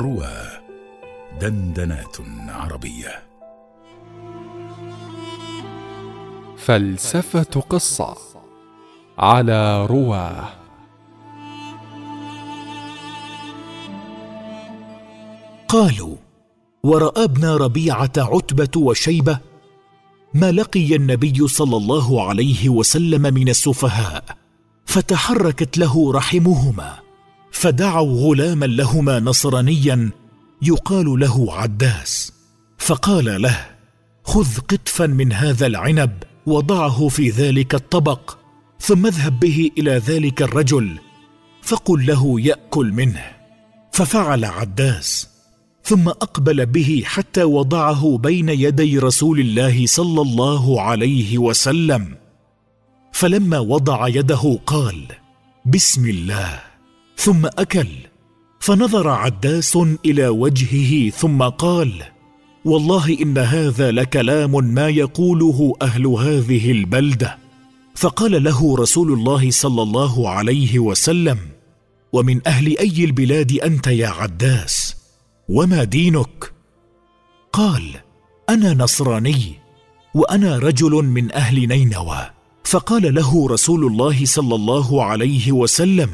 روى دندنات عربية. فلسفة قصة على رواه قالوا وراى ابن ربيعة عتبة وشيبة ما لقي النبي صلى الله عليه وسلم من السفهاء فتحركت له رحمهما. فدعوا غلاما لهما نصرانيا يقال له عداس. فقال له خذ قطفا من هذا العنب وضعه في ذلك الطبق ثم اذهب به إلى ذلك الرجل فقل له يأكل منه. ففعل عداس ثم أقبل به حتى وضعه بين يدي رسول الله صلى الله عليه وسلم. فلما وضع يده قال بسم الله. ثم أكل. فنظر عداس إلى وجهه ثم قال والله إن هذا لكلام ما يقوله أهل هذه البلدة. فقال له رسول الله صلى الله عليه وسلم ومن أهل أي البلاد أنت يا عداس؟ وما دينك؟ قال أنا نصراني وأنا رجل من أهل نينوى. فقال له رسول الله صلى الله عليه وسلم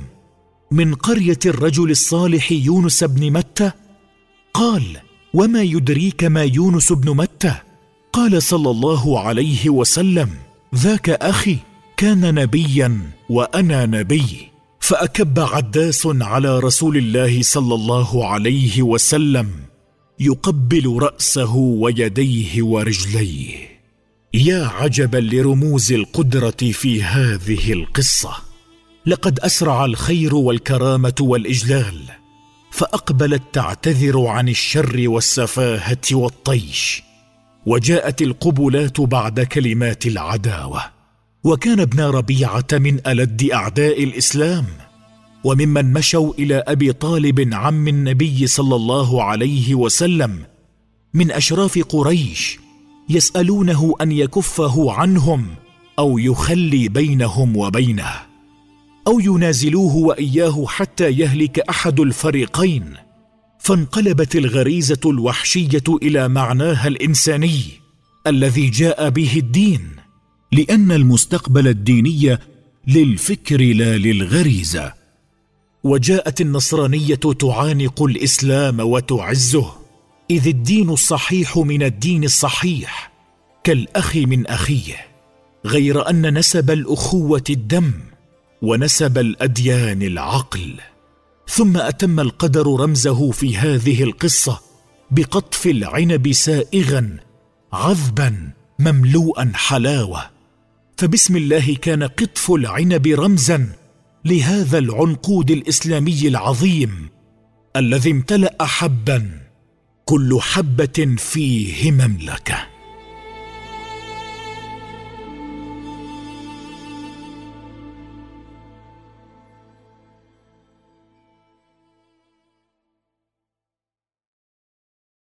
من قرية الرجل الصالح يونس بن متى؟ قال وما يدريك ما يونس بن متى؟ قال صلى الله عليه وسلم ذاك أخي كان نبيا وأنا نبي. فأكب عداس على رسول الله صلى الله عليه وسلم يقبل رأسه ويديه ورجليه. يا عجبا لرموز القدرة في هذه القصة. لقد أسرع الخير والكرامة والإجلال فأقبلت تعتذر عن الشر والسفاهة والطيش وجاءت القبلات بعد كلمات العداوة. وكان ابن ربيعة من ألد أعداء الإسلام وممن مشوا إلى أبي طالب عم النبي صلى الله عليه وسلم من أشراف قريش يسألونه أن يكفه عنهم أو يخلي بينهم وبينه. أو ينازلوه وإياه حتى يهلك أحد الفريقين. فانقلبت الغريزة الوحشية إلى معناها الإنساني الذي جاء به الدين لأن المستقبل الديني للفكر لا للغريزة. وجاءت النصرانية تعانق الإسلام وتعزه. إذ الدين الصحيح من الدين الصحيح كالأخ من أخيه غير أن نسب الأخوة الدم. ونسب الأديان العقل. ثم أتم القدر رمزه في هذه القصة بقطف العنب سائغا عذبا مملوءا حلاوة. فبسم الله كان قطف العنب رمزا لهذا العنقود الإسلامي العظيم الذي امتلأ حبا كل حبة فيه مملكة.